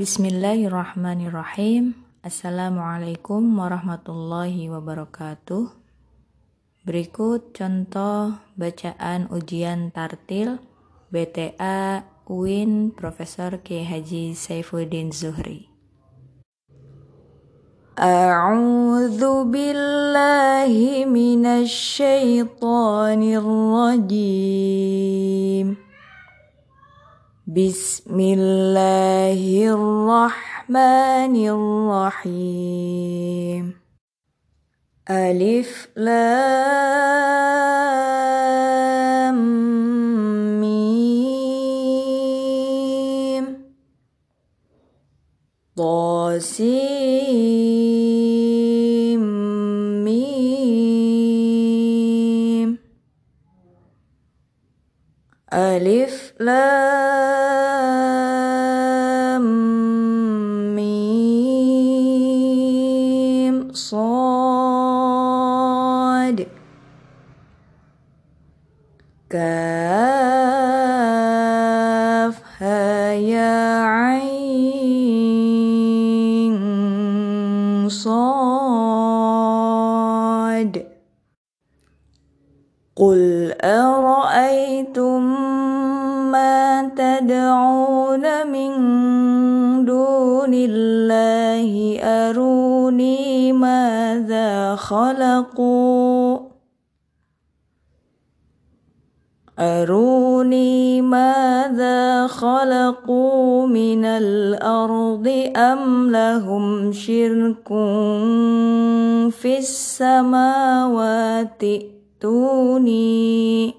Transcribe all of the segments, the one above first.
Bismillahirrahmanirrahim. Assalamualaikum warahmatullahi wabarakatuh. Berikut contoh bacaan ujian tartil BTA UIN Profesor K. Haji Saifuddin Zuhri. أعوذ بالله من الشيطان الرجيم بسم الله الرحمن الرحيم. ألف لام ميم. طاسيم ميم. ألف لام كاف ها يا عين صاد. قل أرأيتم ما تدعون من دون الله؟ أروني خلقوا. أروني ماذا خلقوا من الأرض أم لهم شرك في السماوات؟ ائتوني.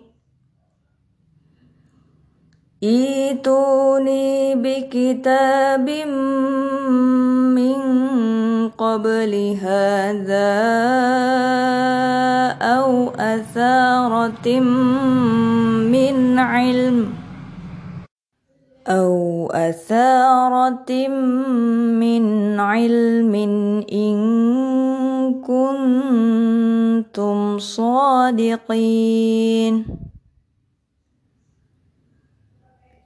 ائتوني بكتاب من قبل هذا أو أثارة من علم أو أثارة من علم إن كنتم صادقين.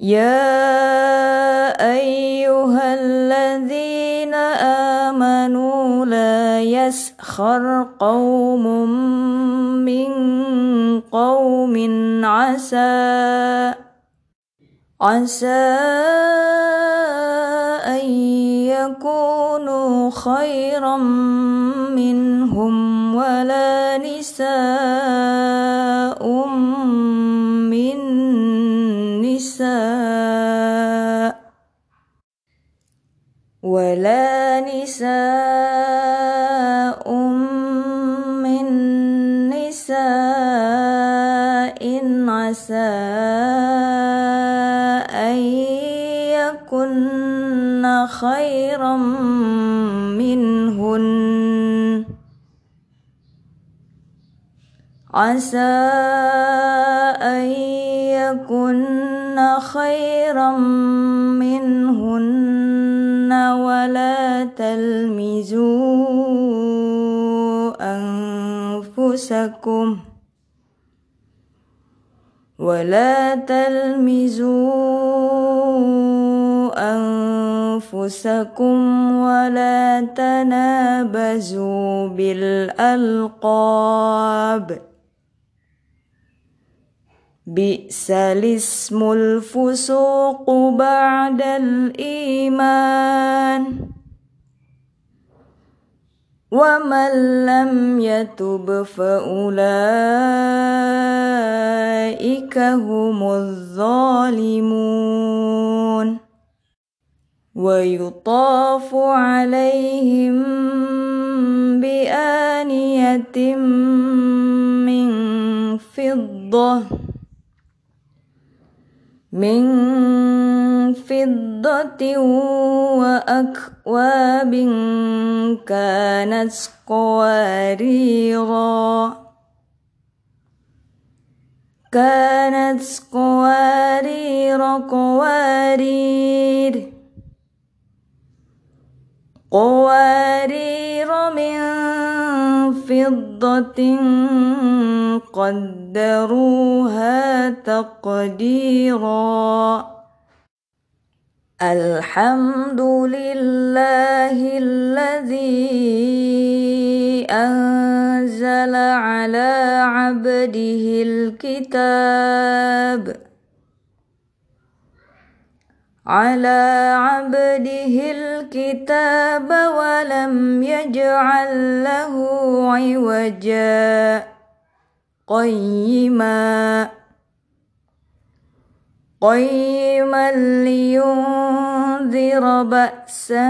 يا أيها الذين آمنوا لا يسخر قوم من قوم عسى عسى أن يكونوا خيرا منهم ولا نساء ولا نساء من نساء عسى أن يكن خيرا منهن. عسى أن يكن خيرا منهن. ولا تلمزوا أنفسكم ولا تلمزوا أنفسكم ولا تنابزوا بالألقاب بئس الاسم الفسوق بعد الإيمان ومن لم يتب فأولئك هم الظالمون ويطاف عليهم بآنية من فضة من فضة وأكواب كانت قواريرا. كانت قوارير قوارير. قوارير من فضة قدروها تقديرا. الحمد لله الذي أنزل على عبده الكتاب. على عبده الكتاب ولم يجعل له عوجا. قيما قيما لينذر بأسا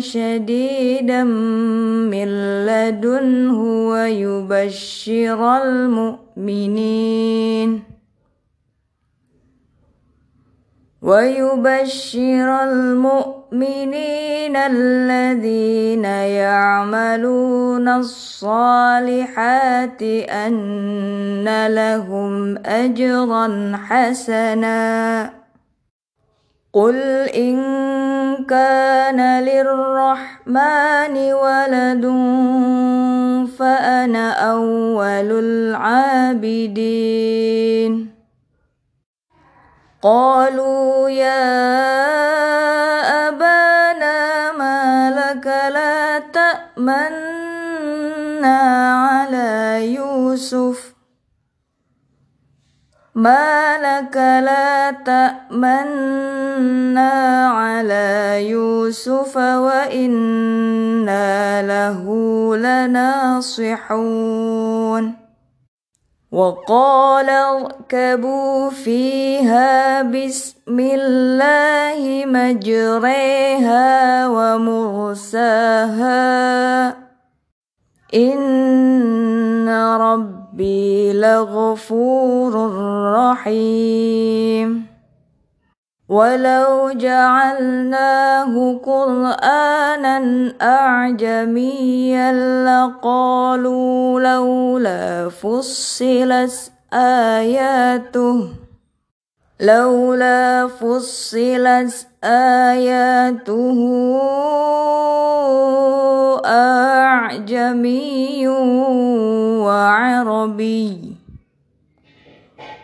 شديدا من لدنه ويبشر المؤمنين. ويبشر المؤمنين الذين يعملون الصالحات أن لهم أجرا حسنا. قل إن كان للرحمن ولد فأنا أول العابدين. قالوا يا أبانا ما لك لا تأمنا على يوسف. ما لك لا تأمنا على يوسف وإنا له لناصحون. وقال اركبوا فيها بسم الله مجريها ومرساها. إن ربي لغفور رحيم. ولو جعلناه قرآنا أعجميا لقالوا لولا فصلت آياته لولا فصلت آياته أعجمي وعربي.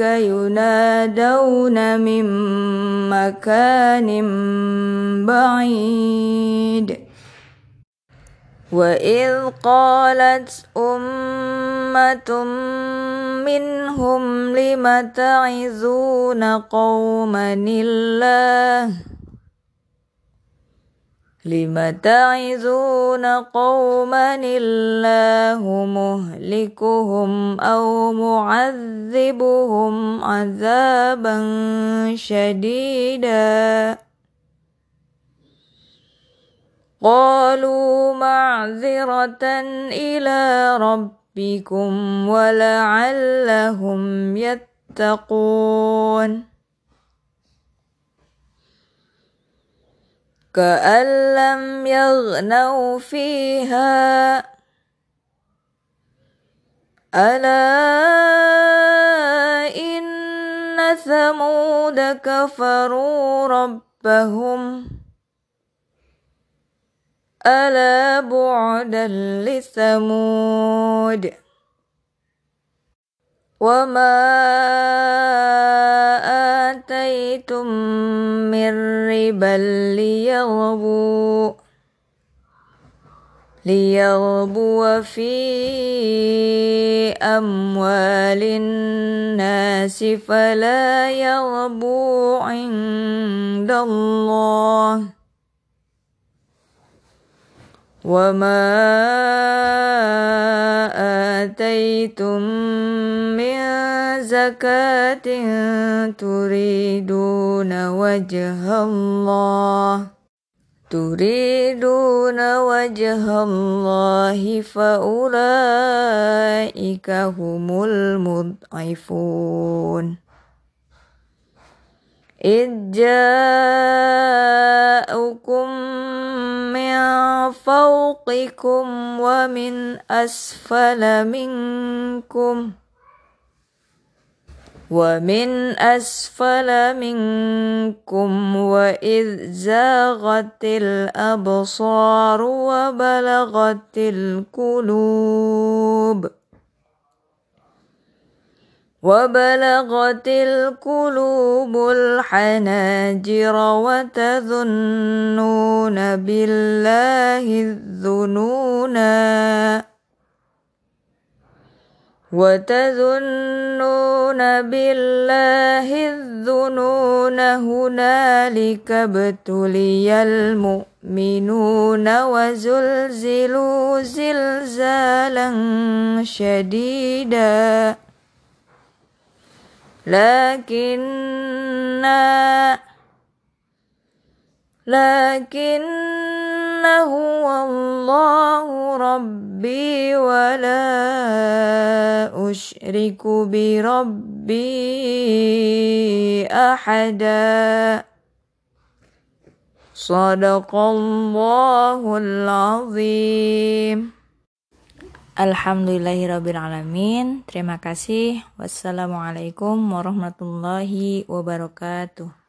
ينادون من مكان بعيد. وإذ قالت أمة منهم لم تعظون قوما الله؟ لم تعظون قوما الله مهلكهم أو معذبهم عذابا شديدا قالوا معذرة إلى ربكم ولعلهم يتقون كأن لم يغنوا فيها. ألا إن ثمود كفروا ربهم. ألا بعدا لثمود. وما آتيتم من ربا ليربوا ليربو في أموال الناس فلا يربو عند الله وما آتيتم من زكاة تريدون وجه الله تريدون وجه الله فأولئك هم المضعفون إذ جاءكم من فوقكم ومن أسفل منكم ومن أسفل منكم وإذ زاغت الأبصار وبلغت القلوب وبلغت القلوب الحناجر وتظنون بالله الظنونا وتظنون بالله الظنون هنالك ابتلي المؤمنون وزلزلوا زلزالا شديدا لكن لكن هو الله ربي ولا أشرك بربي أحدا. صدق الله العظيم. Alhamdulillahirrabbilalamin Terima kasih. Wassalamualaikum warahmatullahi wabarakatuh